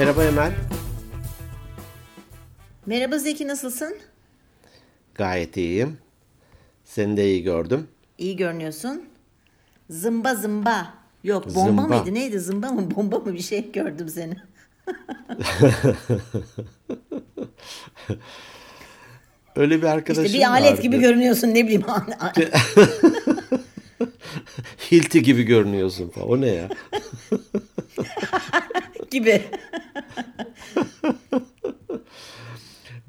Merhaba Emel. Merhaba Zeki nasılsın? Gayet iyiyim. Seni de iyi gördüm. İyi görünüyorsun. Zımba zımba. Yok bomba Zımba. mıydı neydi zımba mı bomba mı bir şey gördüm seni. Öyle bir arkadaşım İşte bir alet vardı. gibi görünüyorsun ne bileyim. Hilti gibi görünüyorsun falan. O ne ya? gibi.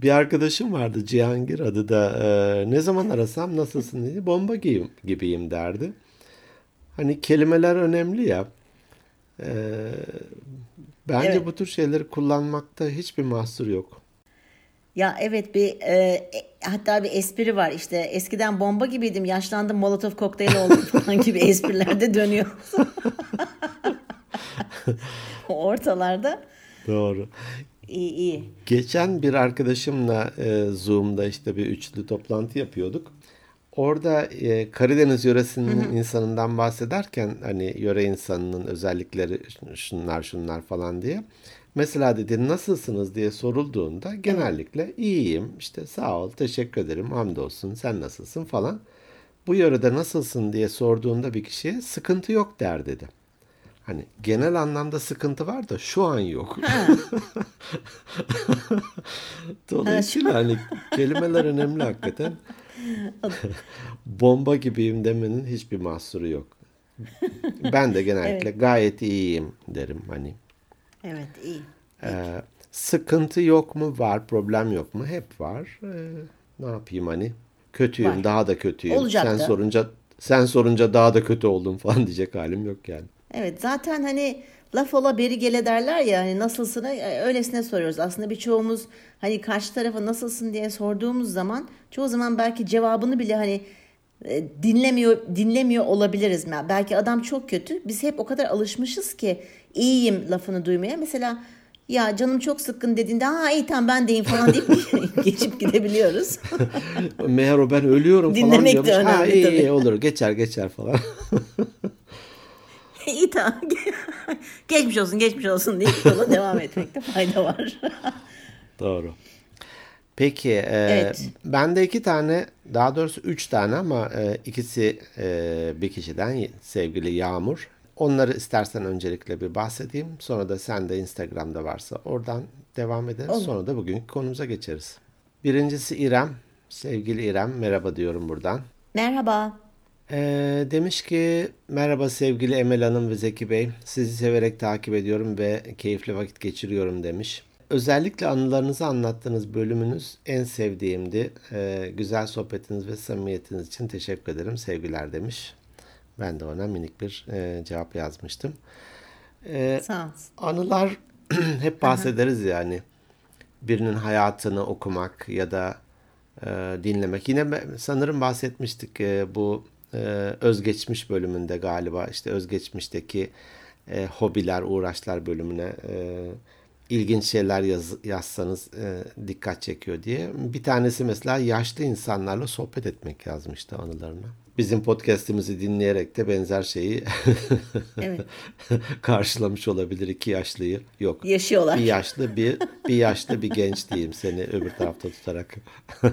Bir arkadaşım vardı Cihangir adı da e, ne zaman arasam nasılsın diye bomba gibiyim, gibiyim derdi. Hani kelimeler önemli ya. E, bence Evet. bu tür şeyleri kullanmakta hiçbir mahsur yok. Ya evet bir e, e, hatta bir espri var işte eskiden bomba gibiydim yaşlandım molotof kokteyl oldum falan gibi espriler de dönüyor. Ortalarda Doğru. iyi iyi. Geçen bir arkadaşımla e, Zoom'da işte bir üçlü toplantı yapıyorduk. Orada e, Karadeniz yöresinin insanından bahsederken hani yöre insanının özellikleri şunlar şunlar falan diye. Mesela dedi nasılsınız diye sorulduğunda genellikle iyiyim işte sağ ol teşekkür ederim hamdolsun sen nasılsın falan. Bu yörede nasılsın diye sorduğunda bir kişiye sıkıntı yok der dedi. Hani genel anlamda sıkıntı var da şu an yok. Dolayısıyla hani kelimeler önemli hakikaten. Bomba gibiyim demenin hiçbir mahsuru yok. Ben de genellikle gayet iyiyim derim hani. Evet iyi. Ee, sıkıntı yok mu? Var. Problem yok mu? Hep var. Ee, ne yapayım hani? Kötüyüm, Var. daha da kötüyüm. Olacak sen sorunca sen sorunca daha da kötü oldum falan diyecek halim yok yani. Evet zaten hani laf ola beri gele derler ya hani nasılsın e, öylesine soruyoruz. Aslında birçoğumuz hani karşı tarafa nasılsın diye sorduğumuz zaman çoğu zaman belki cevabını bile hani e, dinlemiyor dinlemiyor olabiliriz. Belki adam çok kötü. Biz hep o kadar alışmışız ki iyiyim lafını duymaya. Mesela ya canım çok sıkkın dediğinde ha iyi tamam ben deyim falan deyip geçip gidebiliyoruz. Meğer o ben ölüyorum falan Dinlemek de diyormuş. ha önemli iyi, tabii. iyi olur geçer geçer falan. iyi tamam. geçmiş olsun geçmiş olsun deyip yola devam etmekte fayda var. Doğru. Peki e, Evet. bende iki tane daha doğrusu üç tane ama e, ikisi e, bir kişiden sevgili Yağmur. Onları istersen öncelikle bir bahsedeyim. Sonra da sen de Instagram'da varsa oradan devam ederiz. Olur. Sonra da bugünkü konumuza geçeriz. Birincisi İrem. Sevgili İrem merhaba diyorum buradan. Merhaba. Ee, demiş ki merhaba sevgili Emel Hanım ve Zeki Bey. Sizi severek takip ediyorum ve keyifli vakit geçiriyorum demiş. Özellikle anılarınızı anlattığınız bölümünüz en sevdiğimdi. Ee, güzel sohbetiniz ve samimiyetiniz için teşekkür ederim. Sevgiler demiş. Ben de ona minik bir e, cevap yazmıştım. Ee, Sağ anılar hep bahsederiz yani. Birinin hayatını okumak ya da e, dinlemek. Yine sanırım bahsetmiştik e, bu e, özgeçmiş bölümünde galiba işte özgeçmişteki e, hobiler, uğraşlar bölümüne e, ilginç şeyler yaz, yazsanız e, dikkat çekiyor diye. Bir tanesi mesela yaşlı insanlarla sohbet etmek yazmıştı anılarına. Bizim podcast'imizi dinleyerek de benzer şeyi Evet. karşılamış olabilir iki yaşlıyı. Yok. Yaşıyorlar. Bir yaşlı bir bir yaşlı bir genç diyeyim seni öbür tarafta tutarak.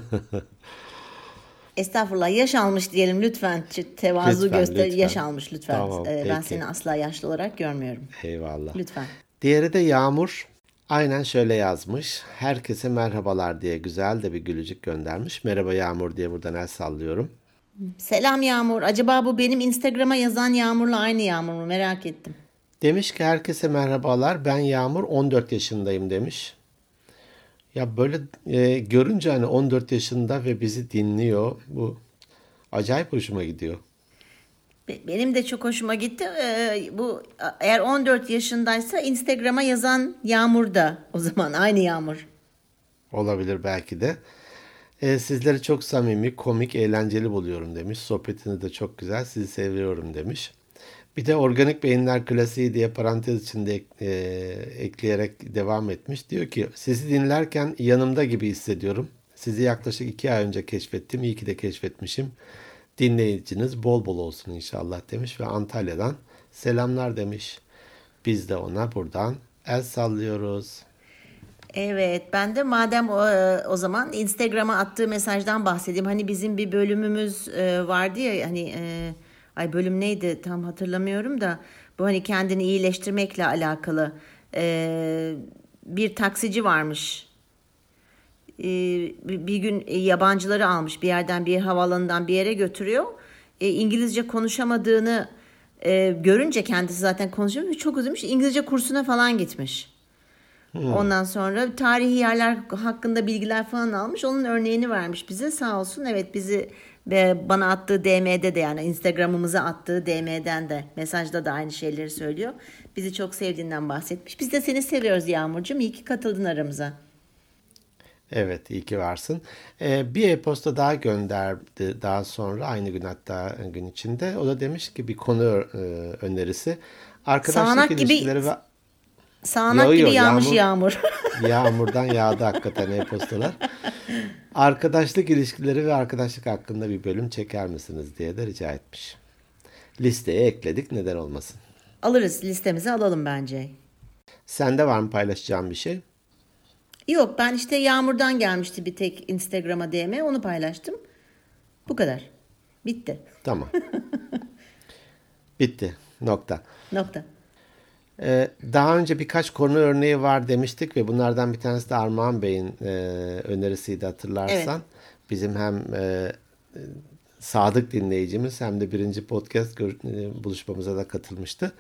Estağfurullah yaş almış diyelim lütfen. Tevazu Lütfen, göster. lütfen. Yaş almış lütfen. Tamam, Ee, ben seni asla yaşlı olarak görmüyorum. Eyvallah. Lütfen. Diğeri de Yağmur. Aynen şöyle yazmış. Herkese merhabalar diye güzel de bir gülücük göndermiş. Merhaba Yağmur diye buradan el sallıyorum. Selam Yağmur. Acaba bu benim Instagram'a yazan Yağmur'la aynı Yağmur mu? Merak ettim. Demiş ki herkese merhabalar. Ben Yağmur 14 yaşındayım demiş. Ya böyle e, görünce hani 14 yaşında ve bizi dinliyor. Bu acayip hoşuma gidiyor. Be- Benim de çok hoşuma gitti. Ee, bu eğer 14 yaşındaysa Instagram'a yazan Yağmur da o zaman aynı Yağmur. Olabilir belki de. E, sizleri çok samimi, komik, eğlenceli buluyorum demiş. Sohbetiniz de çok güzel. Sizi seviyorum demiş. Bir de organik beyinler klasiği diye parantez içinde e, ekleyerek devam etmiş. Diyor ki sizi dinlerken yanımda gibi hissediyorum. Sizi yaklaşık iki ay önce keşfettim. İyi ki de keşfetmişim. Dinleyiciniz bol bol olsun inşallah demiş ve Antalya'dan selamlar demiş. Biz de ona buradan El sallıyoruz. Evet ben de madem o, e, o zaman Instagram'a attığı mesajdan bahsedeyim. Hani bizim bir bölümümüz e, vardı ya hani e, ay bölüm neydi tam hatırlamıyorum da bu hani kendini iyileştirmekle alakalı bir taksici varmış. Bir gün yabancıları almış bir yerden bir havaalanından bir yere götürüyor. İngilizce konuşamadığını görünce kendisi zaten konuşuyor. Çok üzülmüş. İngilizce kursuna falan gitmiş. Hmm. Ondan sonra tarihi yerler hakkında bilgiler falan almış. Onun örneğini vermiş bize sağ olsun. Evet bizi ve bana attığı DM'de de yani Instagram'ımıza attığı DM'den de mesajda da aynı şeyleri söylüyor. Bizi çok sevdiğinden bahsetmiş. Biz de seni seviyoruz Yağmurcuğum. İyi ki katıldın aramıza. Evet iyi ki varsın. Ee, bir e-posta daha gönderdi daha sonra aynı gün hatta gün içinde. O da demiş ki bir konu e, önerisi. Arkadaşlık Sağanak ilişkileri gibi... ve Sağanak yo, yo, gibi yağmış yağmur. yağmur. Yağmurdan yağdı hakikaten e-postalar. Arkadaşlık ilişkileri ve arkadaşlık hakkında bir bölüm çeker misiniz diye de rica etmiş. Listeye ekledik neden olmasın. Alırız listemizi alalım bence. Sende var mı paylaşacağım bir şey? Yok ben işte Yağmur'dan gelmişti bir tek Instagram'a DM onu paylaştım. Bu kadar. Bitti. Tamam. Bitti. Nokta. Nokta. Ee, daha önce birkaç konu örneği var demiştik ve bunlardan bir tanesi de Armağan Bey'in e, önerisiydi hatırlarsan. Evet. Bizim hem e, sadık dinleyicimiz hem de birinci podcast e, buluşmamıza da katılmıştı.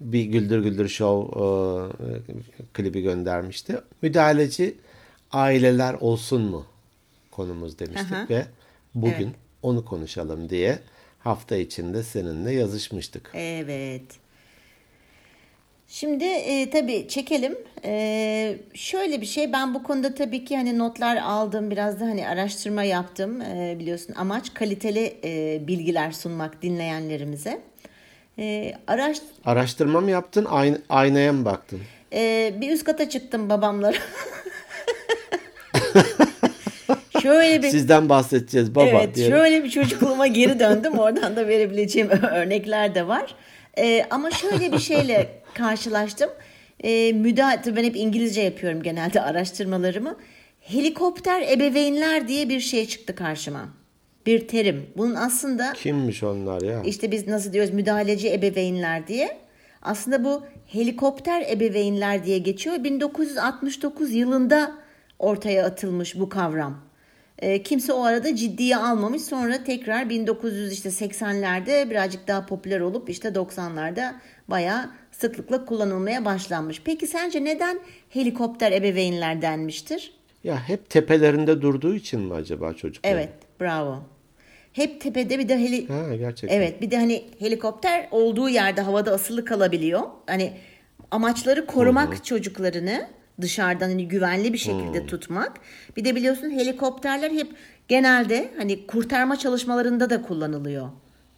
Bir Güldür Güldür Show klibi göndermişti. Müdahaleci aileler olsun mu konumuz demiştik Aha. ve bugün evet. onu konuşalım diye hafta içinde seninle yazışmıştık. Evet. Şimdi e, tabii çekelim. E, şöyle bir şey ben bu konuda tabii ki hani notlar aldım biraz da hani araştırma yaptım e, biliyorsun amaç kaliteli e, bilgiler sunmak dinleyenlerimize. E, araş... Araştırma mı yaptın Ayn aynaya mı baktın? E, bir üst kata çıktım babamlara. şöyle bir sizden bahsedeceğiz baba Evet, diye. şöyle bir çocukluğuma geri döndüm. Oradan da verebileceğim örnekler de var. Ee, ama şöyle bir şeyle karşılaştım. Ee, müdahale, ben hep İngilizce yapıyorum genelde araştırmalarımı. Helikopter ebeveynler diye bir şey çıktı karşıma. Bir terim. Bunun aslında... Kimmiş onlar ya? İşte biz nasıl diyoruz müdahaleci ebeveynler diye. Aslında bu helikopter ebeveynler diye geçiyor. 1969 yılında ortaya atılmış bu kavram. E, kimse o arada ciddiye almamış. Sonra tekrar 1980'lerde birazcık daha popüler olup işte 90'larda bayağı sıklıkla kullanılmaya başlanmış. Peki sence neden helikopter ebeveynler denmiştir? Ya hep tepelerinde durduğu için mi acaba çocuklar? Evet, bravo. Hep tepede bir de heli ha, gerçekten. Evet, bir de hani helikopter olduğu yerde havada asılı kalabiliyor. Hani amaçları korumak Hı-hı. çocuklarını dışarıdan hani güvenli bir şekilde hmm. tutmak. Bir de biliyorsun helikopterler hep genelde hani kurtarma çalışmalarında da kullanılıyor.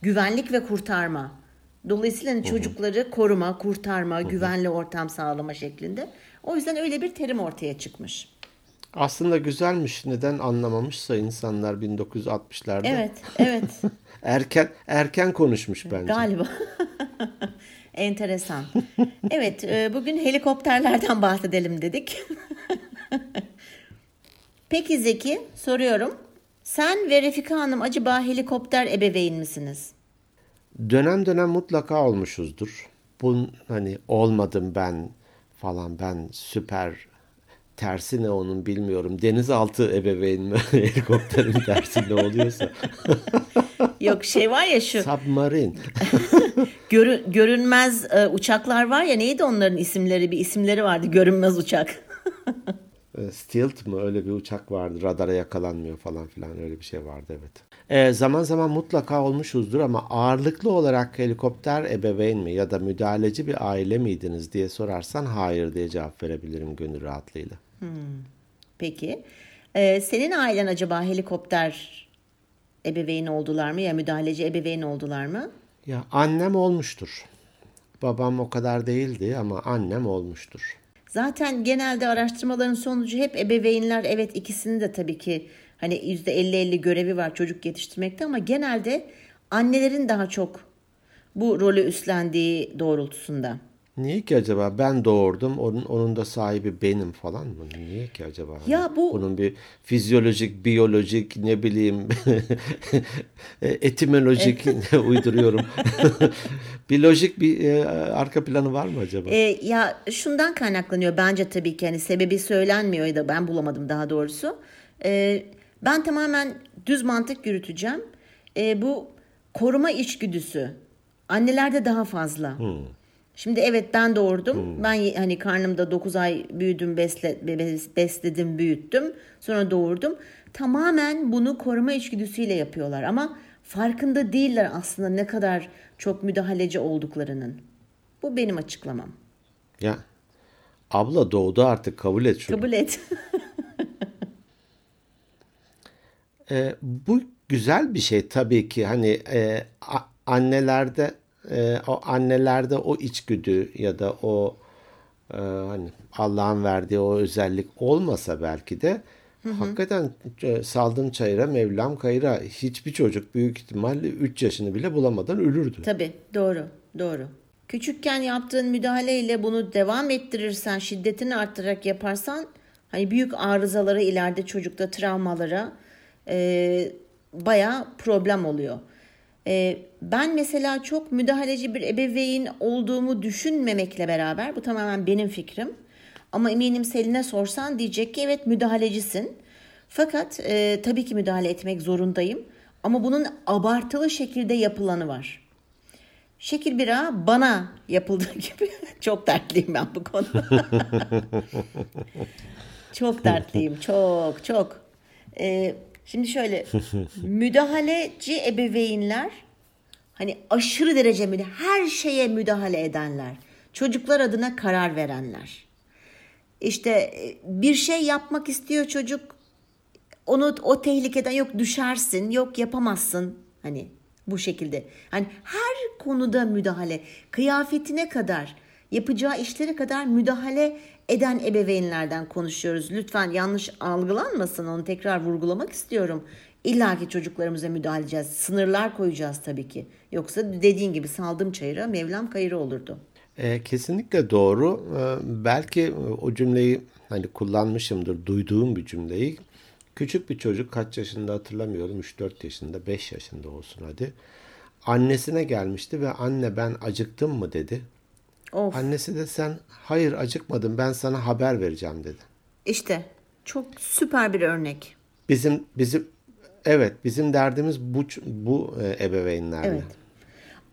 Güvenlik ve kurtarma. Dolayısıyla hani çocukları koruma, kurtarma, güvenli ortam sağlama şeklinde. O yüzden öyle bir terim ortaya çıkmış. Aslında güzelmiş. Neden anlamamışsa insanlar 1960'larda. Evet, evet. erken erken konuşmuş bence. Galiba. Enteresan. Evet, e, bugün helikopterlerden bahsedelim dedik. Peki Zeki, soruyorum. Sen ve Refika Hanım acaba helikopter ebeveyn misiniz? Dönem dönem mutlaka olmuşuzdur. Bu hani olmadım ben falan ben süper tersi ne onun bilmiyorum. Denizaltı ebeveyn mi? Helikopterin tersi ne oluyorsa. Yok şey var ya şu. Submarine. Görü, görünmez e, uçaklar var ya neydi onların isimleri? Bir isimleri vardı görünmez uçak. E, Stealth mı öyle bir uçak vardı radara yakalanmıyor falan filan öyle bir şey vardı evet. E, zaman zaman mutlaka olmuşuzdur ama ağırlıklı olarak helikopter ebeveyn mi ya da müdahaleci bir aile miydiniz diye sorarsan hayır diye cevap verebilirim gönül rahatlığıyla. Hmm. Peki. Ee, senin ailen acaba helikopter ebeveyn oldular mı ya müdahaleci ebeveyn oldular mı? Ya annem olmuştur. Babam o kadar değildi ama annem olmuştur. Zaten genelde araştırmaların sonucu hep ebeveynler evet ikisini de tabii ki hani %50-50 görevi var çocuk yetiştirmekte ama genelde annelerin daha çok bu rolü üstlendiği doğrultusunda. Niye ki acaba? Ben doğurdum, onun, onun da sahibi benim falan mı? Niye ki acaba? Hani Ya bu- Bunun bir fizyolojik, biyolojik, ne bileyim, etimolojik uyduruyorum. bir lojik bir e, arka planı var mı acaba? E, ya şundan kaynaklanıyor bence tabii ki hani sebebi söylenmiyor ya da ben bulamadım daha doğrusu. E, ben tamamen düz mantık yürüteceğim. E, bu koruma içgüdüsü annelerde daha fazla. Şimdi evet ben doğurdum. Ben ye- hani karnımda 9 ay büyüdüm, besle, be- besledim, büyüttüm. Sonra doğurdum. Tamamen bunu koruma içgüdüsüyle yapıyorlar ama farkında değiller aslında ne kadar çok müdahaleci olduklarının. Bu benim açıklamam. Ya abla doğdu artık kabul et şunu. Kabul et. E, bu güzel bir şey tabii ki hani e, a- annelerde e, o annelerde o içgüdü ya da o e, hani Allah'ın verdiği o özellik olmasa belki de hakikaten e, saldım çayıra Mevlam kayıra hiçbir çocuk büyük ihtimalle 3 yaşını bile bulamadan ölürdü. Tabii doğru doğru. Küçükken yaptığın müdahaleyle bunu devam ettirirsen, şiddetini arttırarak yaparsan hani büyük arızalara ileride çocukta travmalara e, bayağı problem oluyor. E, ben mesela çok müdahaleci bir ebeveyn olduğumu düşünmemekle beraber bu tamamen benim fikrim. Ama eminim Selin'e sorsan diyecek ki evet müdahalecisin. Fakat e, tabii ki müdahale etmek zorundayım. Ama bunun abartılı şekilde yapılanı var. Şekil bira bana yapıldığı gibi çok dertliyim ben bu konuda. çok dertliyim. Çok çok. Ee, şimdi şöyle müdahaleci ebeveynler hani aşırı derece her şeye müdahale edenler. Çocuklar adına karar verenler. İşte e, bir şey yapmak istiyor çocuk onu o tehlikeden yok düşersin, yok yapamazsın hani bu şekilde. Hani her konuda müdahale, kıyafetine kadar, yapacağı işlere kadar müdahale eden ebeveynlerden konuşuyoruz. Lütfen yanlış algılanmasın onu tekrar vurgulamak istiyorum. İlla ki çocuklarımıza müdahale edeceğiz. Sınırlar koyacağız tabii ki. Yoksa dediğin gibi saldım çayıra Mevlam kayırı olurdu. E, kesinlikle doğru. E, belki o cümleyi hani kullanmışımdır, duyduğum bir cümleyi. Küçük bir çocuk kaç yaşında hatırlamıyorum. 3-4 yaşında, 5 yaşında olsun hadi. Annesine gelmişti ve anne ben acıktım mı dedi. Of Annesi de sen hayır acıkmadım ben sana haber vereceğim dedi. işte çok süper bir örnek. Bizim bizim evet bizim derdimiz bu bu e, ebeveynlerle. Evet.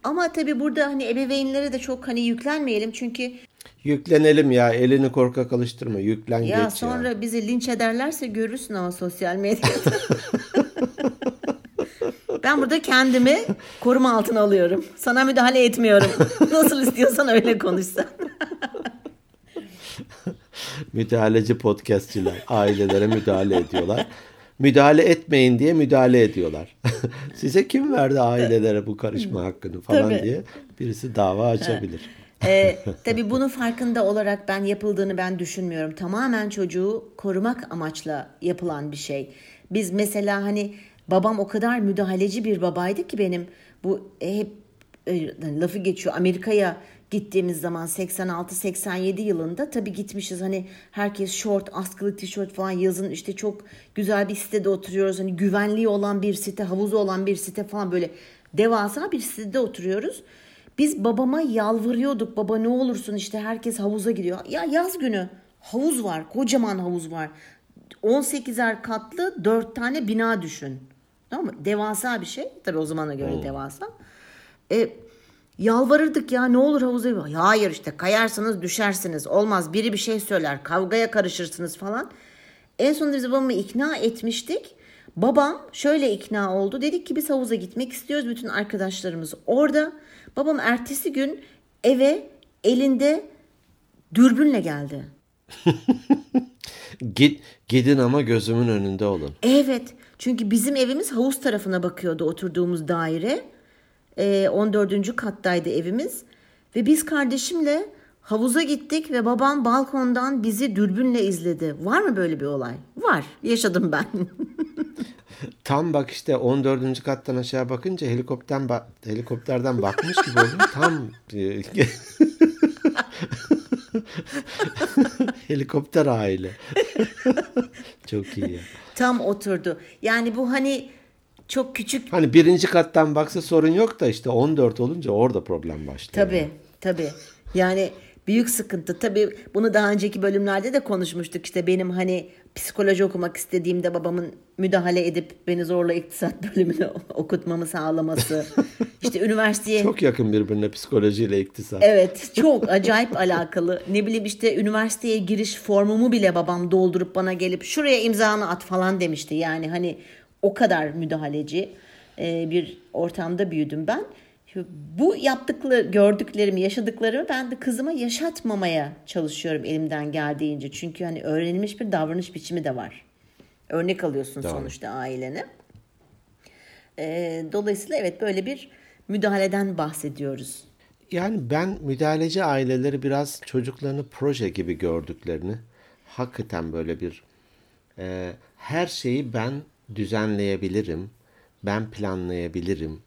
Ama tabii burada hani ebeveynlere de çok hani yüklenmeyelim çünkü Yüklenelim ya elini korkak alıştırma yüklen ya geç sonra ya. bizi linç ederlerse görürsün ama sosyal medyada. ben burada kendimi koruma altına alıyorum. Sana müdahale etmiyorum. Nasıl istiyorsan öyle konuşsan. Müdahaleci podcastçiler ailelere müdahale ediyorlar. Müdahale etmeyin diye müdahale ediyorlar. Size kim verdi ailelere bu karışma hakkını falan Tabii. diye birisi dava açabilir. Ee, tabii bunun farkında olarak ben yapıldığını ben düşünmüyorum. Tamamen çocuğu korumak amaçla yapılan bir şey. Biz mesela hani babam o kadar müdahaleci bir babaydı ki benim bu e, hep e, lafı geçiyor Amerika'ya gittiğimiz zaman 86-87 yılında tabii gitmişiz hani herkes şort, askılı tişört falan yazın işte çok güzel bir sitede oturuyoruz. Hani güvenliği olan bir site, havuzu olan bir site falan böyle devasa bir sitede oturuyoruz. Biz babama yalvarıyorduk. Baba ne olursun işte herkes havuza gidiyor. Ya yaz günü havuz var. Kocaman havuz var. 18'er katlı 4 tane bina düşün. Tamam mı? Devasa bir şey. Tabii o zamana göre devasa. E, yalvarırdık ya ne olur havuza. Ya hayır işte kayarsınız düşersiniz. Olmaz biri bir şey söyler. Kavgaya karışırsınız falan. En sonunda biz babamı ikna etmiştik. Babam şöyle ikna oldu. Dedik ki biz havuza gitmek istiyoruz. Bütün arkadaşlarımız orada. Babam ertesi gün eve elinde dürbünle geldi. Git gidin ama gözümün önünde olun. Evet. Çünkü bizim evimiz havuz tarafına bakıyordu oturduğumuz daire. Ee, 14. kattaydı evimiz. Ve biz kardeşimle havuza gittik ve babam balkondan bizi dürbünle izledi. Var mı böyle bir olay? Var. Yaşadım ben. Tam bak işte 14. kattan aşağı bakınca helikopterden ba- helikopterden bakmış gibi oluyor. Tam e, Helikopter aile. Çok iyi. ya. Tam oturdu. Yani bu hani çok küçük Hani birinci kattan baksa sorun yok da işte 14 olunca orada problem başlıyor. Tabii, tabii. Yani büyük sıkıntı. Tabii bunu daha önceki bölümlerde de konuşmuştuk. İşte benim hani psikoloji okumak istediğimde babamın müdahale edip beni zorla iktisat bölümünü okutmamı sağlaması. İşte üniversiteye Çok yakın birbirine psikolojiyle iktisat. Evet çok acayip alakalı. Ne bileyim işte üniversiteye giriş formumu bile babam doldurup bana gelip şuraya imzanı at falan demişti. Yani hani o kadar müdahaleci bir ortamda büyüdüm ben. Bu yaptıkları, gördüklerimi, yaşadıklarımı ben de kızıma yaşatmamaya çalışıyorum elimden geldiğince. Çünkü hani öğrenilmiş bir davranış biçimi de var. Örnek alıyorsun Doğru. sonuçta ailene. E, dolayısıyla evet böyle bir müdahaleden bahsediyoruz. Yani ben müdahaleci aileleri biraz çocuklarını proje gibi gördüklerini hakikaten böyle bir e, her şeyi ben düzenleyebilirim, ben planlayabilirim,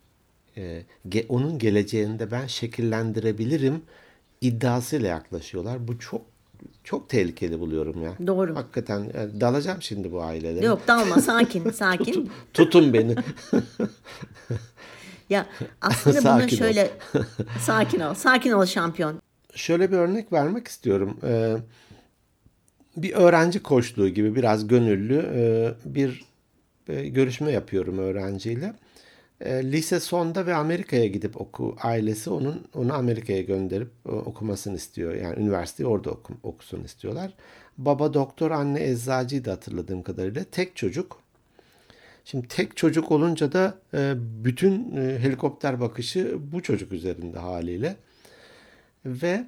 e, ge- onun geleceğini de ben şekillendirebilirim iddiasıyla yaklaşıyorlar. Bu çok çok tehlikeli buluyorum ya. Doğru. Hakikaten e, dalacağım şimdi bu ailelere. Yok dalma sakin sakin. Tutun beni. Ya aslında bunu Sakin ol. şöyle sakin ol. Sakin ol şampiyon. Şöyle bir örnek vermek istiyorum. Ee, bir öğrenci koçluğu gibi biraz gönüllü e, bir e, görüşme yapıyorum öğrenciyle. E, lise sonda ve Amerika'ya gidip oku ailesi onun onu Amerika'ya gönderip e, okumasını istiyor. Yani üniversiteyi orada oku, okusun istiyorlar. Baba doktor, anne eczacıydı hatırladığım kadarıyla. Tek çocuk. Şimdi tek çocuk olunca da e, bütün helikopter bakışı bu çocuk üzerinde haliyle. Ve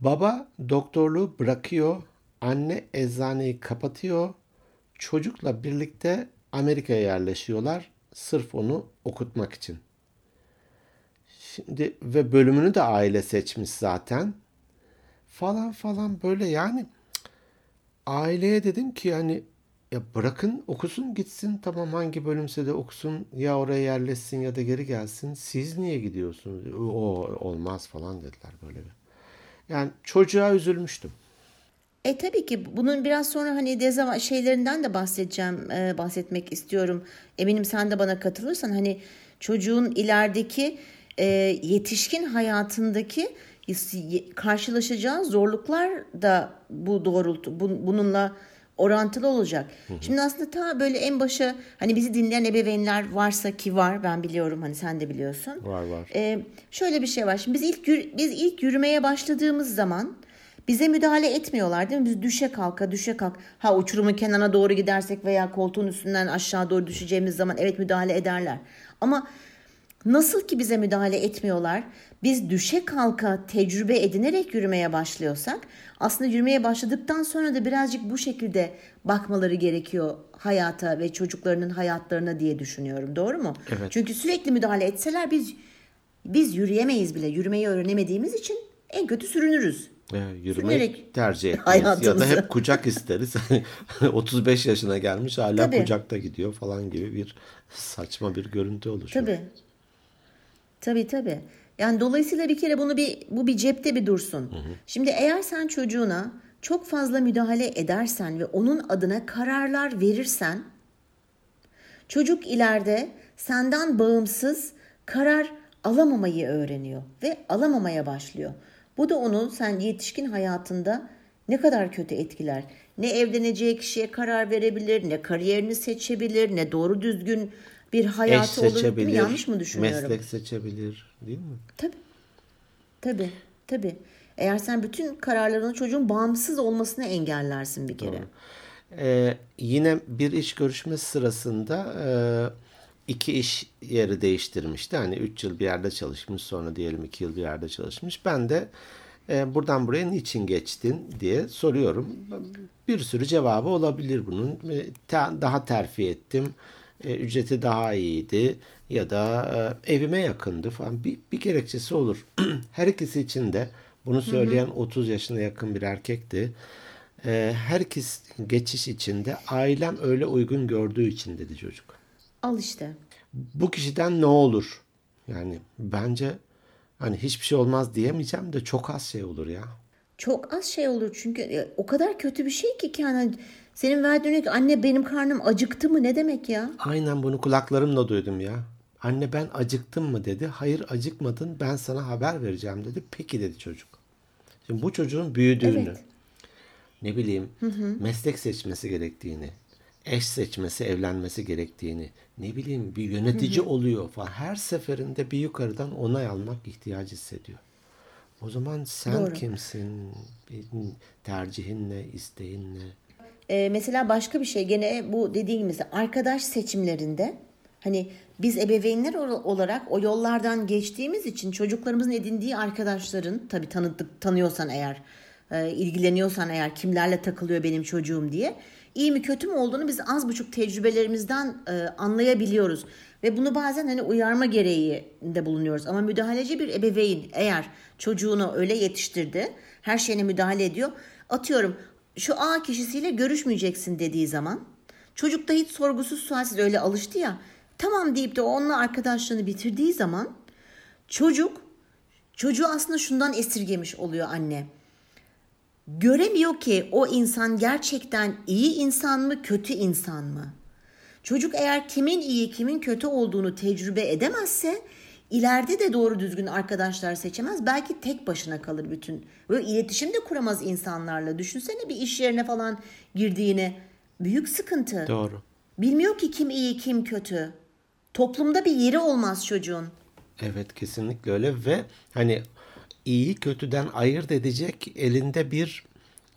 baba doktorluğu bırakıyor, anne eczaneyi kapatıyor, çocukla birlikte Amerika'ya yerleşiyorlar sırf onu okutmak için. Şimdi ve bölümünü de aile seçmiş zaten. Falan falan böyle yani aileye dedim ki yani ya bırakın okusun gitsin tamam hangi bölümse de okusun ya oraya yerleşsin ya da geri gelsin. Siz niye gidiyorsunuz? O olmaz falan dediler böyle bir. Yani çocuğa üzülmüştüm. E tabii ki bunun biraz sonra hani dezava şeylerinden de bahsedeceğim, e, bahsetmek istiyorum. Eminim sen de bana katılırsan hani çocuğun ilerideki e, yetişkin hayatındaki karşılaşacağı zorluklar da bu doğrultu bu, bununla orantılı olacak. Şimdi aslında ta böyle en başa hani bizi dinleyen ebeveynler varsa ki var ben biliyorum hani sen de biliyorsun. Var var. Ee, şöyle bir şey var. Şimdi biz ilk biz ilk yürümeye başladığımız zaman bize müdahale etmiyorlar değil mi? Biz düşe kalka düşe kalk. Ha uçurumun kenarına doğru gidersek veya koltuğun üstünden aşağı doğru düşeceğimiz zaman evet müdahale ederler. Ama nasıl ki bize müdahale etmiyorlar? Biz düşe kalka tecrübe edinerek yürümeye başlıyorsak aslında yürümeye başladıktan sonra da birazcık bu şekilde bakmaları gerekiyor hayata ve çocuklarının hayatlarına diye düşünüyorum. Doğru mu? Evet. Çünkü sürekli müdahale etseler biz biz yürüyemeyiz bile. Yürümeyi öğrenemediğimiz için en kötü sürünürüz. E, yürümeyi Sürünerek tercih etmeyiz. Ya da hep kucak isteriz. 35 yaşına gelmiş hala Tabii. kucakta gidiyor falan gibi bir saçma bir görüntü oluşuyor. Tabii. Tabii tabii. Yani dolayısıyla bir kere bunu bir bu bir cepte bir dursun. Şimdi eğer sen çocuğuna çok fazla müdahale edersen ve onun adına kararlar verirsen çocuk ileride senden bağımsız karar alamamayı öğreniyor ve alamamaya başlıyor. Bu da onu sen yetişkin hayatında ne kadar kötü etkiler. Ne evleneceği kişiye karar verebilir, ne kariyerini seçebilir, ne doğru düzgün bir Eş hayatı olur. Değil mi? Yanlış mı düşünüyorum? meslek seçebilir değil mi? Tabii. Tabii. Tabii. Eğer sen bütün kararlarını çocuğun bağımsız olmasını engellersin bir kere. Ee, yine bir iş görüşmesi sırasında e, iki iş yeri değiştirmişti. Hani 3 yıl bir yerde çalışmış sonra diyelim 2 yıl bir yerde çalışmış. Ben de e, buradan buraya niçin geçtin diye soruyorum. Bir sürü cevabı olabilir bunun. E, te- daha terfi ettim. E, ücreti daha iyiydi ya da e, evime yakındı falan. Bir, bir gerekçesi olur. Her ikisi için de bunu söyleyen 30 yaşına yakın bir erkekti. E, herkes geçiş içinde ailem öyle uygun gördüğü için dedi çocuk. Al işte. Bu kişiden ne olur? Yani bence Hani hiçbir şey olmaz diyemeyeceğim de çok az şey olur ya. Çok az şey olur çünkü e, o kadar kötü bir şey ki yani senin verdiğin örnek anne benim karnım acıktı mı ne demek ya? Aynen bunu kulaklarımla duydum ya. Anne ben acıktım mı dedi. Hayır acıkmadın ben sana haber vereceğim dedi. Peki dedi çocuk. Şimdi bu çocuğun büyüdüğünü, Evet. ne bileyim meslek seçmesi gerektiğini, eş seçmesi, evlenmesi gerektiğini, ne bileyim bir yönetici oluyor falan. Her seferinde bir yukarıdan onay almak ihtiyacı hissediyor. O zaman sen Doğru. kimsin? Tercihin ne, isteğin ne? Ee, mesela başka bir şey gene bu dediğim mesela arkadaş seçimlerinde hani biz ebeveynler ol- olarak o yollardan geçtiğimiz için çocuklarımızın edindiği arkadaşların tabii tanıdık tanıyorsan eğer e, ilgileniyorsan eğer kimlerle takılıyor benim çocuğum diye iyi mi kötü mü olduğunu biz az buçuk tecrübelerimizden e, anlayabiliyoruz. Ve bunu bazen hani uyarma gereğinde bulunuyoruz. Ama müdahaleci bir ebeveyn eğer çocuğunu öyle yetiştirdi her şeyine müdahale ediyor. Atıyorum şu A kişisiyle görüşmeyeceksin dediği zaman çocuk da hiç sorgusuz sualsiz öyle alıştı ya tamam deyip de onunla arkadaşlığını bitirdiği zaman çocuk çocuğu aslında şundan esirgemiş oluyor anne. Göremiyor ki o insan gerçekten iyi insan mı kötü insan mı? Çocuk eğer kimin iyi kimin kötü olduğunu tecrübe edemezse ileride de doğru düzgün arkadaşlar seçemez. Belki tek başına kalır bütün. Böyle iletişim de kuramaz insanlarla. Düşünsene bir iş yerine falan girdiğini. Büyük sıkıntı. Doğru. Bilmiyor ki kim iyi kim kötü. Toplumda bir yeri olmaz çocuğun. Evet kesinlikle öyle ve hani iyi kötüden ayırt edecek elinde bir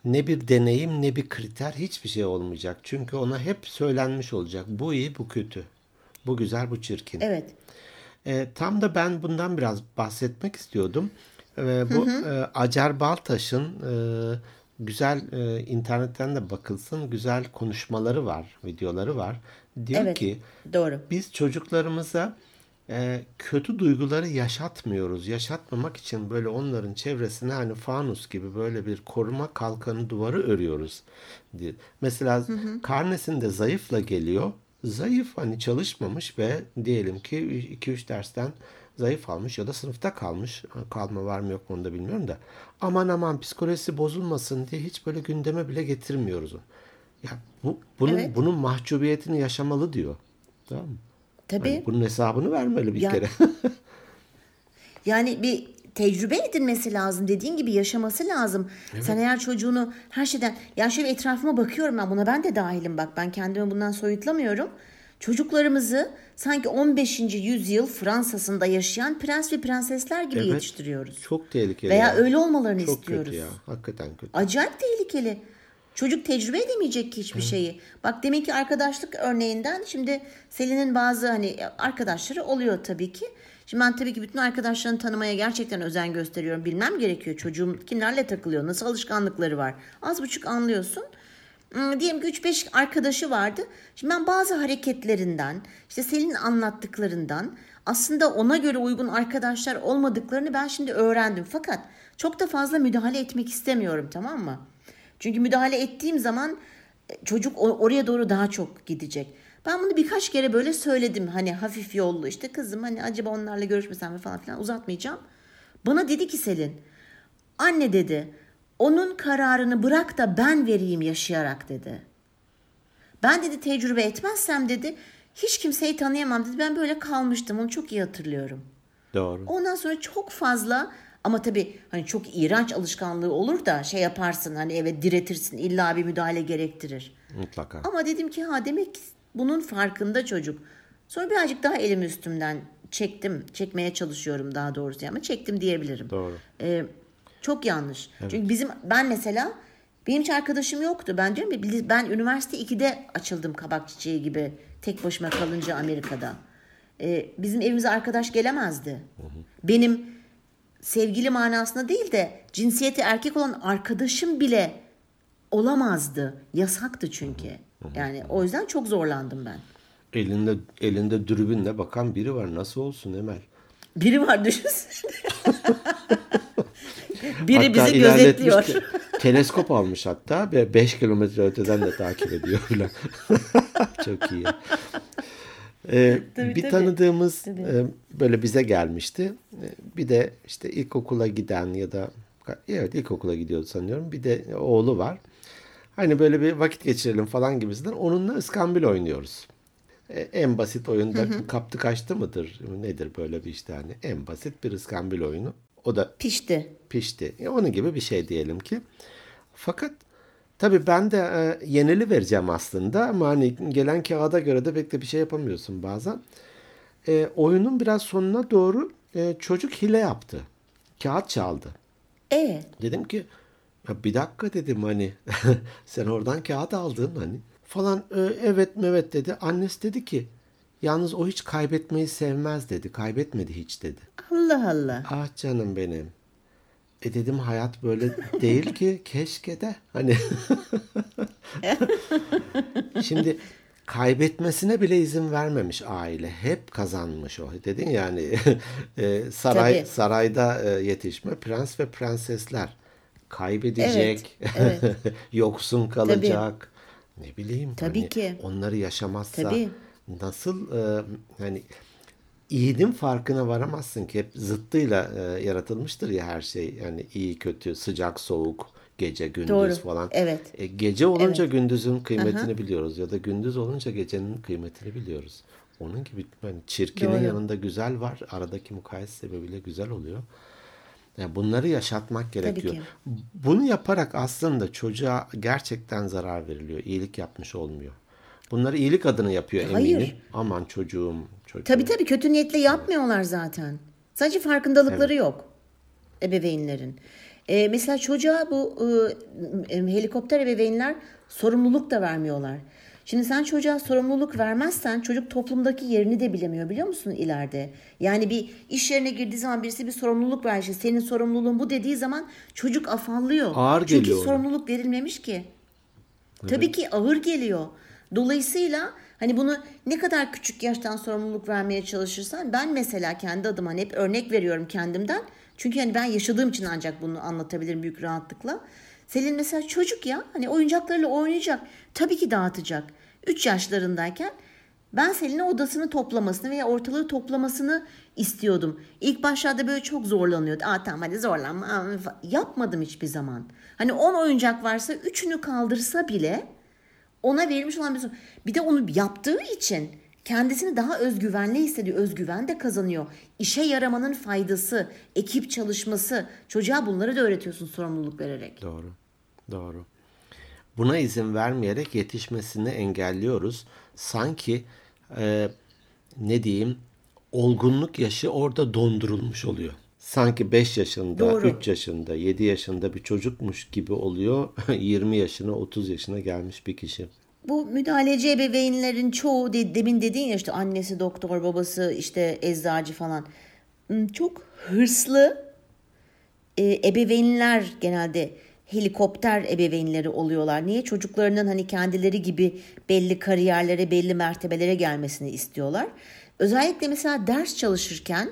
ne bir deneyim ne bir kriter hiçbir şey olmayacak. Çünkü ona hep söylenmiş olacak. Bu iyi bu kötü. Bu güzel bu çirkin. Evet. E, tam da ben bundan biraz bahsetmek istiyordum. E, bu e, Acar Baltaş'ın e, güzel e, internetten de bakılsın güzel konuşmaları var, videoları var. Diyor Evet. ki Doğru. biz çocuklarımıza e, kötü duyguları yaşatmıyoruz. Yaşatmamak için böyle onların çevresine hani fanus gibi böyle bir koruma kalkanı duvarı örüyoruz. diye. Mesela karnesinde zayıfla geliyor. Zayıf hani çalışmamış ve diyelim ki 2-3 dersten zayıf almış ya da sınıfta kalmış. Kalma var mı yok mu onu da bilmiyorum da. Aman aman psikolojisi bozulmasın diye hiç böyle gündeme bile getirmiyoruz onu. Ya bu, bunun, Evet. bunun mahcubiyetini yaşamalı diyor. Tamam mı? Tabii. Hani bunun hesabını vermeli bir Ya- kere. Yani bir tecrübe edinmesi lazım. Dediğin gibi yaşaması lazım. Sen eğer çocuğunu her şeyden... Ya şöyle etrafıma bakıyorum ben buna ben de dahilim bak. Ben kendimi bundan soyutlamıyorum. Çocuklarımızı sanki 15. yüzyıl Fransa'sında yaşayan prens ve prensesler gibi Evet. yetiştiriyoruz. Çok tehlikeli. Veya ya. öyle olmalarını Çok istiyoruz. kötü ya. Hakikaten kötü. Acayip tehlikeli. Çocuk tecrübe edemeyecek ki hiçbir şeyi. Bak demek ki arkadaşlık örneğinden şimdi Selin'in bazı hani arkadaşları oluyor tabii ki. Şimdi ben tabii ki bütün arkadaşlarını tanımaya gerçekten özen gösteriyorum. Bilmem gerekiyor çocuğum kimlerle takılıyor, nasıl alışkanlıkları var. Az buçuk anlıyorsun. Hmm, Diyelim ki 3-5 arkadaşı vardı. Şimdi ben bazı hareketlerinden, işte Selin'in anlattıklarından aslında ona göre uygun arkadaşlar olmadıklarını ben şimdi öğrendim. Fakat çok da fazla müdahale etmek istemiyorum tamam mı? Çünkü müdahale ettiğim zaman e, çocuk oraya doğru daha çok gidecek. Ben bunu birkaç kere böyle söyledim hani hafif yollu işte kızım hani acaba onlarla görüşmesem mi falan filan uzatmayacağım. Bana dedi ki Selin anne dedi onun kararını bırak da ben vereyim yaşayarak dedi. Ben dedi tecrübe etmezsem dedi hiç kimseyi tanıyamam dedi. Ben böyle kalmıştım onu çok iyi hatırlıyorum. Doğru. Ondan sonra çok fazla ama tabii hani çok iğrenç alışkanlığı olur da şey yaparsın hani evet diretirsin illa bir müdahale gerektirir. Mutlaka. Ama dedim ki ha demek bunun farkında çocuk. Sonra birazcık daha elimi üstümden çektim. Çekmeye çalışıyorum daha doğrusu ama çektim diyebilirim. Doğru. Ee, çok yanlış. Çünkü bizim ben mesela benim hiç arkadaşım yoktu. Ben diyorum ya ben üniversite 2'de açıldım kabak çiçeği gibi tek başıma kalınca Amerika'da. Ee, bizim evimize arkadaş gelemezdi. Benim sevgili manasında değil de cinsiyeti erkek olan arkadaşım bile olamazdı. Yasaktı çünkü. Yani o yüzden çok zorlandım ben. Elinde elinde dürbünle bakan biri var. Nasıl olsun Emel? Biri var düşünsene. Biri Hatta bizi gözetliyor. te- teleskop almış hatta ve 5 kilometre öteden de takip ediyor falan. Çok iyi. Ee, Tabii, bir tabii. tanıdığımız Tabii. e, böyle bize gelmişti. E, Bir de işte ilkokula giden ya da evet ilkokula gidiyordu sanıyorum. Bir de oğlu var. Hani böyle bir vakit geçirelim falan gibisinden. Onunla ıskambil oynuyoruz. E, En basit oyunda kaptı kaçtı mıdır? Nedir böyle bir işte hani en basit bir ıskambil oyunu. O da Pişti. pişti. E, Onun gibi bir şey diyelim ki. Fakat tabii ben de e, yenili vereceğim aslında ama hani gelen kağıda göre de pek de bir şey yapamıyorsun bazen. E, oyunun biraz sonuna doğru e, çocuk hile yaptı. Kağıt çaldı. E Dedim ki ya bir dakika dedim hani sen oradan kağıt aldın hani falan "E, evet evet dedi. Annesi dedi ki yalnız o hiç kaybetmeyi sevmez dedi. Kaybetmedi hiç dedi. Allah Allah. Ah canım benim. E dedim hayat böyle değil ki keşke de hani şimdi kaybetmesine bile izin vermemiş aile. Hep kazanmış o. Dedin yani e, saray Tabii. sarayda e, yetişme prens ve prensesler kaybedecek, Evet, yoksun kalacak. Ne bileyim Tabii hani ki. onları yaşamazsa Tabii. nasıl e, hani iyinin farkına varamazsın ki hep zıttıyla e, yaratılmıştır ya her şey. Yani iyi kötü, sıcak soğuk, gece gündüz Doğru. falan. Evet. E, gece olunca gündüzün kıymetini biliyoruz ya da gündüz olunca gecenin kıymetini biliyoruz. Onun gibi yani çirkinin Doğru. yanında güzel var. Aradaki mukayese sebebiyle güzel oluyor. Yani bunları yaşatmak gerekiyor. ki. Bunu yaparak aslında çocuğa gerçekten zarar veriliyor. İyilik yapmış olmuyor. Bunları iyilik adına yapıyor Hayır. eminim. Aman çocuğum, çocuğum. Tabii tabii kötü niyetle yapmıyorlar zaten. Sadece farkındalıkları yok ebeveynlerin. Ee, mesela çocuğa bu e, e, helikopter ebeveynler sorumluluk da vermiyorlar. Şimdi sen çocuğa sorumluluk vermezsen çocuk toplumdaki yerini de bilemiyor biliyor musun ileride? Yani bir iş yerine girdiği zaman birisi bir sorumluluk ver işte senin sorumluluğun bu dediği zaman çocuk afallıyor. Ağır Çünkü geliyor ona. sorumluluk verilmemiş ki. Tabii ki ağır geliyor. Dolayısıyla hani bunu ne kadar küçük yaştan sorumluluk vermeye çalışırsan ben mesela kendi adıma hep örnek veriyorum kendimden. Çünkü hani ben yaşadığım için ancak bunu anlatabilirim büyük rahatlıkla. Selin mesela çocuk ya hani oyuncaklarıyla oynayacak. Tabii ki dağıtacak. 3 yaşlarındayken ben Selin'e odasını toplamasını veya ortalığı toplamasını istiyordum. İlk başlarda böyle çok zorlanıyordu. Aa tamam hadi zorlanma. Yapmadım hiçbir zaman. Hani 10 oyuncak varsa 3'ünü kaldırsa bile ona verilmiş olan bir sorun. Bir de onu yaptığı için kendisini daha özgüvenli hissediyor. Özgüven de kazanıyor. İşe yaramanın faydası, ekip çalışması. Çocuğa bunları da öğretiyorsun sorumluluk vererek. Doğru. Doğru. Buna izin vermeyerek yetişmesini engelliyoruz. Sanki e, ne diyeyim olgunluk yaşı orada dondurulmuş oluyor. Sanki 5 yaşında, Doğru. 3 yaşında, 7 yaşında bir çocukmuş gibi oluyor. 20 yaşına, 30 yaşına gelmiş bir kişi. Bu müdahaleci ebeveynlerin çoğu de, demin dediğin ya işte annesi doktor, babası işte eczacı falan. Hmm, Çok hırslı e, ebeveynler genelde helikopter ebeveynleri oluyorlar. Niye? Çocuklarının hani kendileri gibi belli kariyerlere, belli mertebelere gelmesini istiyorlar. Özellikle mesela ders çalışırken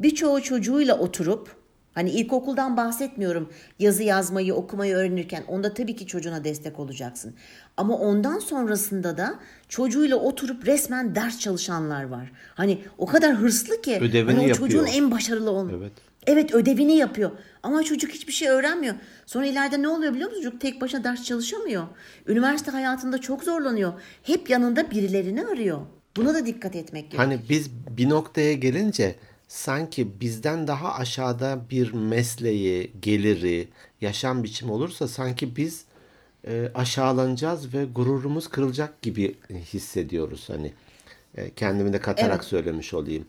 birçoğu çocuğuyla oturup hani ilkokuldan bahsetmiyorum yazı yazmayı, okumayı öğrenirken onda tabii ki çocuğuna destek olacaksın. Ama ondan sonrasında da çocuğuyla oturup resmen ders çalışanlar var. Hani o kadar hırslı ki Ödevini hani o yapıyor. çocuğun en başarılı olma. Evet. Evet ödevini yapıyor. Ama çocuk hiçbir şey öğrenmiyor. Sonra ileride ne oluyor biliyor musun? Çocuk tek başına ders çalışamıyor. Üniversite hayatında çok zorlanıyor. Hep yanında birilerini arıyor. Buna da dikkat etmek gerekiyor. Hani biz bir noktaya gelince sanki bizden daha aşağıda bir mesleği, geliri, yaşam biçimi olursa sanki biz e, aşağılanacağız ve gururumuz kırılacak gibi hissediyoruz hani. E, kendimi de katarak Evet. söylemiş olayım.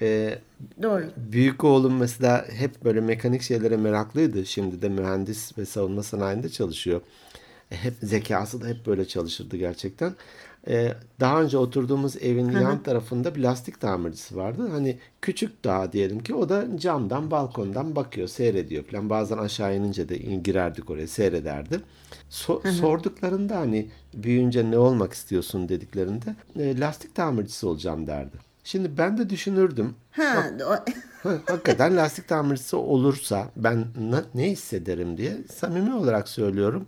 E, Doğru. Büyük oğlum mesela hep böyle mekanik şeylere meraklıydı. Şimdi de mühendis ve savunma sanayinde çalışıyor. E, Hep zekası da hep böyle çalışırdı gerçekten. E, daha önce oturduğumuz evin yan tarafında bir lastik tamircisi vardı. Hani küçük daha diyelim ki o da camdan balkondan bakıyor, seyrediyor falan. Bazen aşağı inince de girerdik oraya seyrederdi. So- sorduklarında hani büyüyünce ne olmak istiyorsun dediklerinde "E, lastik tamircisi olacağım derdi. Şimdi ben de düşünürdüm. Ha, Ha, Hakikaten lastik tamircisi olursa ben na- ne hissederim diye samimi olarak söylüyorum.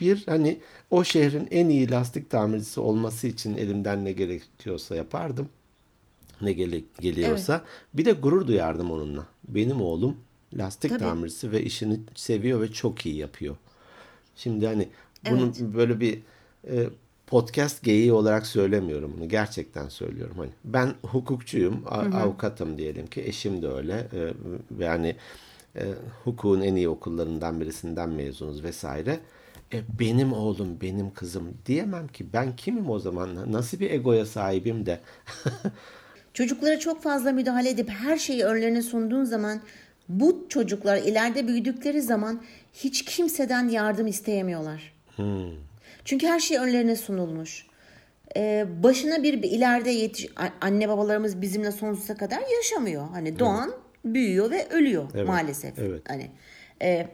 Bir hani o şehrin en iyi lastik tamircisi olması için elimden ne gerekiyorsa yapardım. ne gele, geliyorsa. Bir de gurur duyardım onunla. Benim oğlum lastik Tabii. tamircisi ve işini seviyor ve çok iyi yapıyor. Şimdi hani bunu böyle bir e, podcast geyiği olarak söylemiyorum bunu. Gerçekten söylüyorum. Hani ben hukukçuyum, a- avukatım diyelim ki. Eşim de öyle. E, ve hani e, hukukun en iyi okullarından birisinden mezunuz vesaire. E, benim oğlum, benim kızım diyemem ki. Ben kimim o zaman? Nasıl bir egoya sahibim de? Çocuklara çok fazla müdahale edip her şeyi önlerine sunduğun zaman bu çocuklar ileride büyüdükleri zaman hiç kimseden yardım isteyemiyorlar. Çünkü her şey önlerine sunulmuş. Ee, başına bir bir ileride yetiş anne babalarımız bizimle sonsuza kadar yaşamıyor. Hani doğan büyüyor ve ölüyor maalesef. evet. Hani e,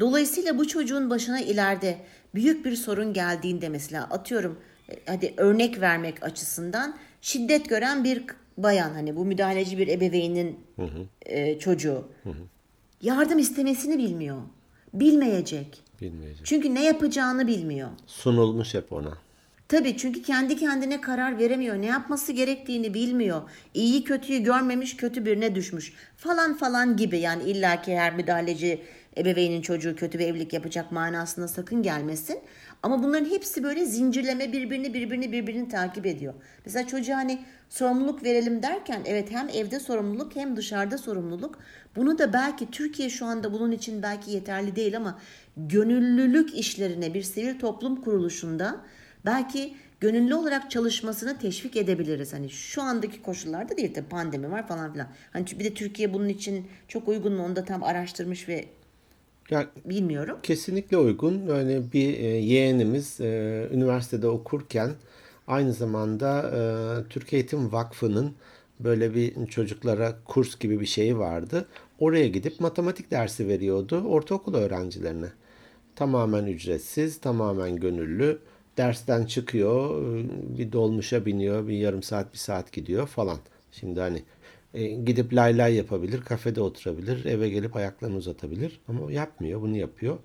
dolayısıyla bu çocuğun başına ileride büyük bir sorun geldiğinde mesela atıyorum e, hadi örnek vermek açısından şiddet gören bir bayan hani bu müdahaleci bir ebeveynin e, çocuğu yardım istemesini bilmiyor. Bilmeyecek. Bilmeyeceğim. Çünkü ne yapacağını bilmiyor. Sunulmuş hep ona. Tabii çünkü kendi kendine karar veremiyor. Ne yapması gerektiğini bilmiyor. İyiyi kötüyü görmemiş, kötü birine düşmüş. Falan falan gibi yani illaki her müdahaleci ebeveynin çocuğu kötü bir evlilik yapacak manasına sakın gelmesin. Ama bunların hepsi böyle zincirleme birbirini birbirini birbirini takip ediyor. Mesela çocuğa hani sorumluluk verelim derken evet hem evde sorumluluk hem dışarıda sorumluluk. Bunu da belki Türkiye şu anda bunun için belki yeterli değil ama gönüllülük işlerine bir sivil toplum kuruluşunda belki gönüllü olarak çalışmasını teşvik edebiliriz. Hani şu andaki koşullarda değil tabii pandemi var falan filan. Hani bir de Türkiye bunun için çok uygun mu onu da tam araştırmış ve Ya bilmiyorum. Kesinlikle uygun. Yani bir e, yeğenimiz e, üniversitede okurken aynı zamanda e, Türk Eğitim Vakfı'nın böyle bir çocuklara kurs gibi bir şeyi vardı. Oraya gidip matematik dersi veriyordu ortaokul öğrencilerine. Tamamen ücretsiz, tamamen gönüllü. Dersten çıkıyor, bir dolmuşa biniyor, bir yarım saat, bir saat gidiyor falan. Şimdi hani e, gidip lay lay yapabilir, kafede oturabilir, eve gelip ayaklarını uzatabilir. Ama yapmıyor, bunu yapıyor.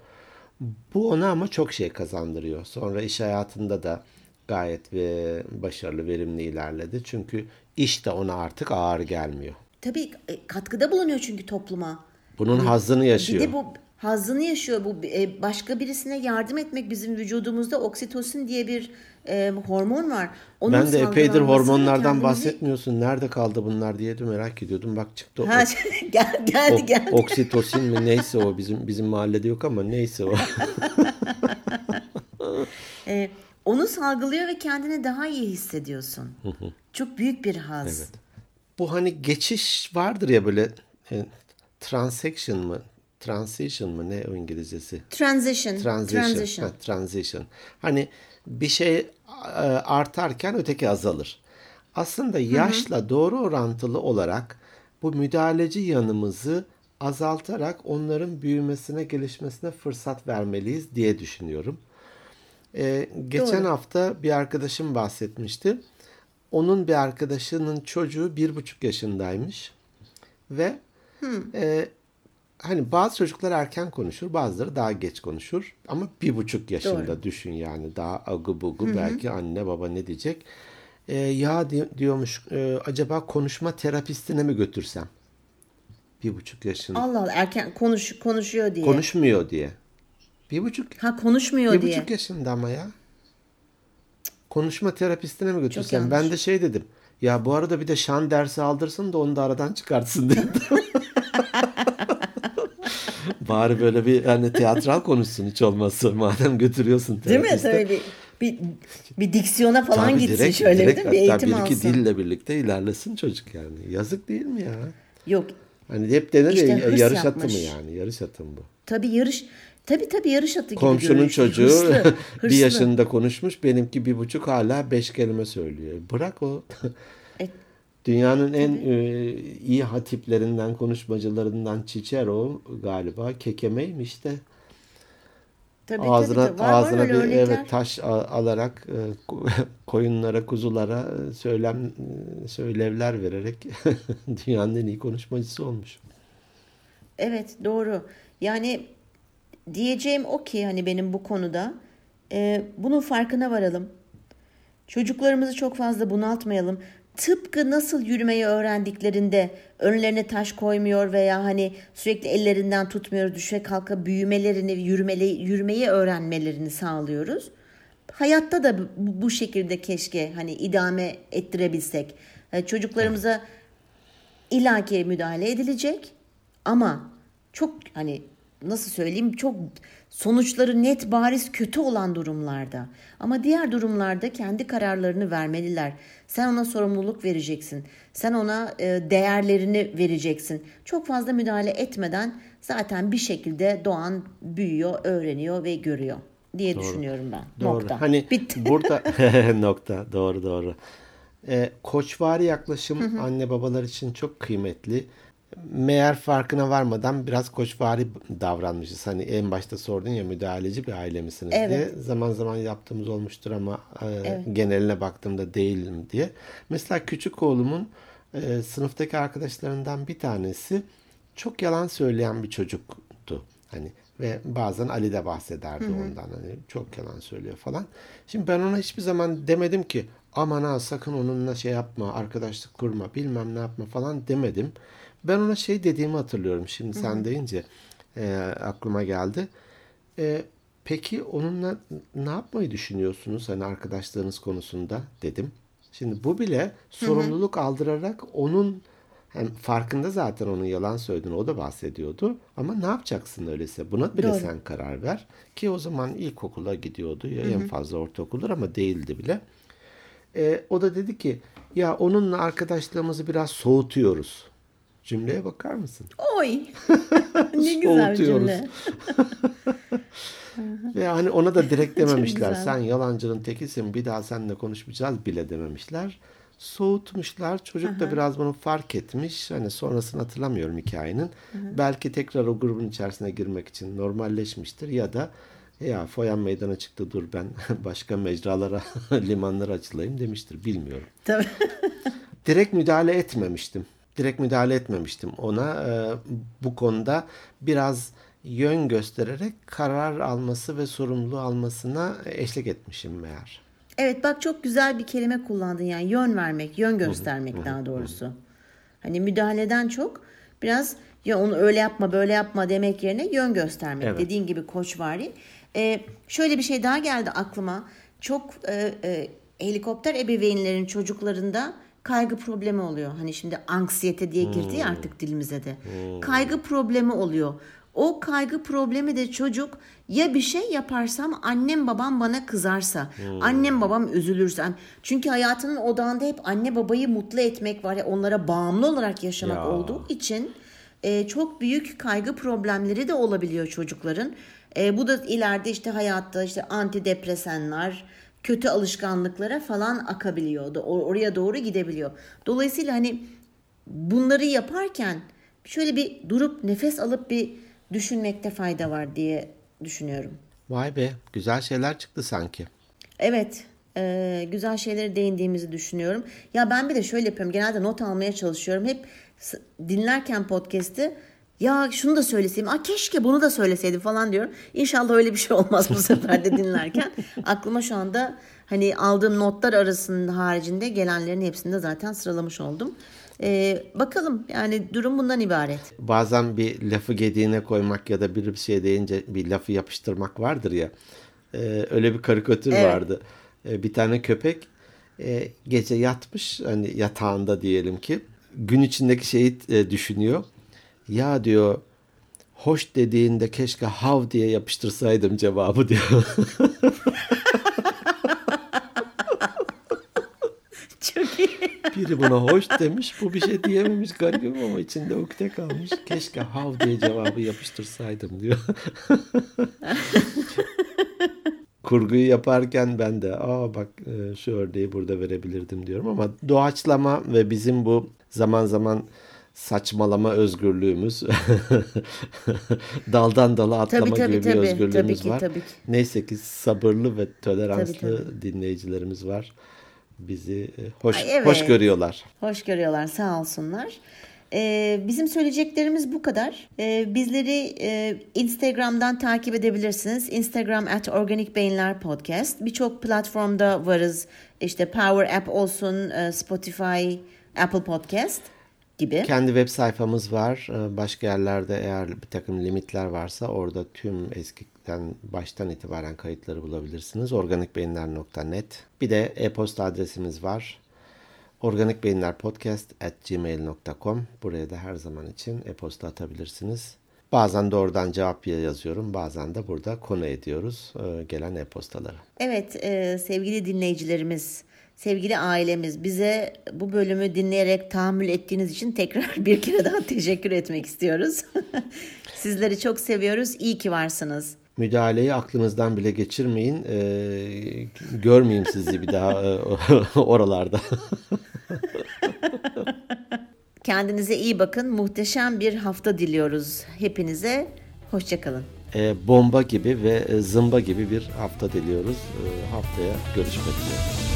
Bu ona ama çok şey kazandırıyor. Sonra iş hayatında da gayet ve başarılı, verimli ilerledi. Çünkü iş de ona artık ağır gelmiyor. Tabii e, katkıda bulunuyor çünkü topluma. Bunun hazzını yaşıyor. Bir de bu hazzını yaşıyor. Bu e, başka birisine yardım etmek bizim vücudumuzda oksitosin diye bir e, hormon var. Onun ben de epeydir hormonlardan kendimizi- bahsetmiyorsun. Nerede kaldı bunlar diye de merak ediyordum. Bak çıktı. o- Ha, gel, geldi o- geldi. oksitosin mi neyse o bizim bizim mahallede yok ama neyse o. E, onu salgılıyor ve kendini daha iyi hissediyorsun. Çok büyük bir haz. Bu hani geçiş vardır ya böyle e, transaction mı? Transition mı ne o İngilizcesi? Transition. Transition. Transition. Ha, transition. Hani bir şey artarken öteki azalır. Aslında yaşla doğru orantılı olarak bu müdahaleci yanımızı azaltarak onların büyümesine, gelişmesine fırsat vermeliyiz diye düşünüyorum. Ee, geçen Doğru. hafta bir arkadaşım bahsetmişti. Onun bir arkadaşının çocuğu bir buçuk yaşındaymış ve e, hani bazı çocuklar erken konuşur, bazıları daha geç konuşur. Ama bir buçuk yaşında Doğru. düşün yani daha agı bugu belki anne baba ne diyecek. E, ya di- diyormuş e, acaba konuşma terapistine mi götürsem? Bir buçuk yaşında. Allah Allah erken konuş konuşuyor diye. Konuşmuyor diye. Bir buçuk ha konuşmuyor bir diye. buçuk yaşında ama ya. Konuşma terapistine mi götürsem? Ben de şey dedim. Ya bu arada bir de şan dersi aldırsın da onu da aradan çıkartsın dedim. Bari böyle bir hani tiyatral konuşsun hiç olmazsa madem götürüyorsun Değil mi? terapiste. Tabii bir, bir, bir diksiyona falan Tabii gitsin direkt- şöyle direkt değil mi? Bir eğitim bir iki alsın. dille birlikte ilerlesin çocuk yani. Yazık değil mi ya? Yok Hani hep denir İşte ya yarış atı yapmış. mı yani? Yarış atı mı bu? tabii yarış tabii tabii yarış atı gibi Komşunun işte. çocuğu Hırslı, bir hırslı. yaşında konuşmuş. Benimki bir buçuk hala beş kelime söylüyor. Bırak o. Dünyanın en e, iyi hatiplerinden, konuşmacılarından Cicero galiba kekemeymiş de tabii, ağzına tabii, tabii. Var, var ağzına öyle bir örnekler. evet taş alarak e, ko- koyunlara, kuzulara e, söylem e, söylevler vererek dünyanın en iyi konuşmacısı olmuş. Evet doğru. Yani diyeceğim o ki hani benim bu konuda e, bunun farkına varalım. Çocuklarımızı çok fazla bunaltmayalım. Tıpkı nasıl yürümeyi öğrendiklerinde önlerine taş koymuyor veya hani sürekli ellerinden tutmuyor düşe kalka büyümelerini yürümeli, yürümeyi öğrenmelerini sağlıyoruz. Hayatta da bu, şekilde keşke hani idame ettirebilsek. Yani çocuklarımıza ilaki müdahale edilecek ama çok hani nasıl söyleyeyim çok sonuçları net bariz kötü olan durumlarda. Ama diğer durumlarda kendi kararlarını vermeliler. Sen ona sorumluluk vereceksin. Sen ona e, değerlerini vereceksin. Çok fazla müdahale etmeden zaten bir şekilde doğan büyüyor, öğreniyor ve görüyor diye doğru. düşünüyorum ben. Doğru. Nokta. Hani Bitti. burada nokta. Doğru doğru. Ee, koçvari yaklaşım hı hı. anne babalar için çok kıymetli meğer farkına varmadan biraz koçvari davranmışız. Hani en başta sordun ya müdahaleci bir aile misiniz evet. diye. Zaman zaman yaptığımız olmuştur ama e, evet. geneline baktığımda değilim diye. Mesela küçük oğlumun e, sınıftaki arkadaşlarından bir tanesi çok yalan söyleyen bir çocuktu. Hani ve bazen Ali de bahsederdi hı hı. ondan. Hani çok yalan söylüyor falan. Şimdi ben ona hiçbir zaman demedim ki aman ha sakın onunla şey yapma, arkadaşlık kurma, bilmem ne yapma falan demedim. Ben ona şey dediğimi hatırlıyorum şimdi sen deyince e, aklıma geldi. E, peki onunla ne yapmayı düşünüyorsunuz hani arkadaşlarınız konusunda dedim. Şimdi bu bile sorumluluk Hı-hı. aldırarak onun hem farkında zaten onun yalan söylediğini o da bahsediyordu. Ama ne yapacaksın öyleyse? Buna bile Doğru. sen karar ver. Ki o zaman ilkokula gidiyordu ya Hı-hı. en fazla ortaokuldur ama değildi bile. E, o da dedi ki ya onunla arkadaşlığımızı biraz soğutuyoruz. Cümleye bakar mısın? Oy. ne güzel cümle. Ve hani ona da direkt dememişler. Sen yalancının tekisin bir daha seninle konuşmayacağız bile dememişler. Soğutmuşlar. Çocuk da biraz bunu fark etmiş. Hani sonrasını hatırlamıyorum hikayenin. Belki tekrar o grubun içerisine girmek için normalleşmiştir ya da ya foyan meydana çıktı dur ben başka mecralara limanlara açılayım demiştir. Bilmiyorum. Tabii. Direkt müdahale etmemiştim direkt müdahale etmemiştim ona. E, bu konuda biraz yön göstererek karar alması ve sorumluluğu almasına eşlik etmişim meğer. Evet bak çok güzel bir kelime kullandın yani yön vermek, yön göstermek daha doğrusu. Hani müdahaleden çok biraz ya onu öyle yapma böyle yapma demek yerine yön göstermek. Evet. Dediğin gibi koç var. Ee, şöyle bir şey daha geldi aklıma. Çok e, e, helikopter ebeveynlerin çocuklarında kaygı problemi oluyor. Hani şimdi anksiyete diye girdi ya hmm. artık dilimize de. Hmm. Kaygı problemi oluyor. O kaygı problemi de çocuk ya bir şey yaparsam annem babam bana kızarsa, hmm. annem babam üzülürsem. Çünkü hayatının odağında hep anne babayı mutlu etmek var ya onlara bağımlı olarak yaşamak ya. olduğu için e, çok büyük kaygı problemleri de olabiliyor çocukların. E, bu da ileride işte hayatta işte antidepresanlar, kötü alışkanlıklara falan akabiliyordu. Or- oraya doğru gidebiliyor. Dolayısıyla hani bunları yaparken şöyle bir durup nefes alıp bir düşünmekte fayda var diye düşünüyorum. Vay be güzel şeyler çıktı sanki. Evet e, güzel şeylere değindiğimizi düşünüyorum. Ya ben bir de şöyle yapıyorum genelde not almaya çalışıyorum. Hep dinlerken podcast'i ya şunu da söyleseydim. Aa, keşke bunu da söyleseydim falan diyorum. İnşallah öyle bir şey olmaz bu sefer de dinlerken. Aklıma şu anda hani aldığım notlar arasında haricinde gelenlerin hepsini de zaten sıralamış oldum. Ee, bakalım yani durum bundan ibaret. Bazen bir lafı gediğine koymak ya da bir şey deyince bir lafı yapıştırmak vardır ya. Ee, öyle bir karikatür evet. vardı. Ee, bir tane köpek e, gece yatmış hani yatağında diyelim ki gün içindeki şeyi e, düşünüyor ya diyor hoş dediğinde keşke hav diye yapıştırsaydım cevabı diyor. Çok iyi. Biri buna hoş demiş. Bu bir şey diyememiş garibim ama içinde ukde kalmış. Keşke hav diye cevabı yapıştırsaydım diyor. Kurguyu yaparken ben de aa bak e, şu örneği burada verebilirdim diyorum ama doğaçlama ve bizim bu zaman zaman saçmalama özgürlüğümüz, daldan dala atlama tabii, tabii, gibi tabii, bir özgürlüğümüz tabii ki, var. Tabii ki. Neyse ki sabırlı ve toleranslı tabii, tabii. dinleyicilerimiz var. Bizi e, hoş Ay, evet. hoş görüyorlar. Hoş görüyorlar sağ olsunlar. Ee, bizim söyleyeceklerimiz bu kadar. Ee, bizleri e, Instagram'dan takip edebilirsiniz. Instagram at Organik Beyinler Podcast. Birçok platformda varız. İşte Power App olsun, e, Spotify, Apple Podcast gibi. Kendi web sayfamız var. Ee, başka yerlerde eğer bir takım limitler varsa orada tüm eskiden baştan itibaren kayıtları bulabilirsiniz. organikbeyinler.net Bir de e-posta adresimiz var. organikbeyinlerpodcast at gmail.com Buraya da her zaman için e-posta atabilirsiniz. Bazen doğrudan cevap yazıyorum. Bazen de burada konu ediyoruz e, gelen e-postaları. Evet e, sevgili dinleyicilerimiz Sevgili ailemiz bize bu bölümü dinleyerek tahammül ettiğiniz için tekrar bir kere daha teşekkür etmek istiyoruz. Sizleri çok seviyoruz. İyi ki varsınız. Müdahaleyi aklınızdan bile geçirmeyin. Ee, görmeyeyim sizi bir daha e, oralarda. Kendinize iyi bakın. Muhteşem bir hafta diliyoruz hepinize. Hoşçakalın. E, bomba gibi ve zımba gibi bir hafta diliyoruz. E, haftaya görüşmek üzere.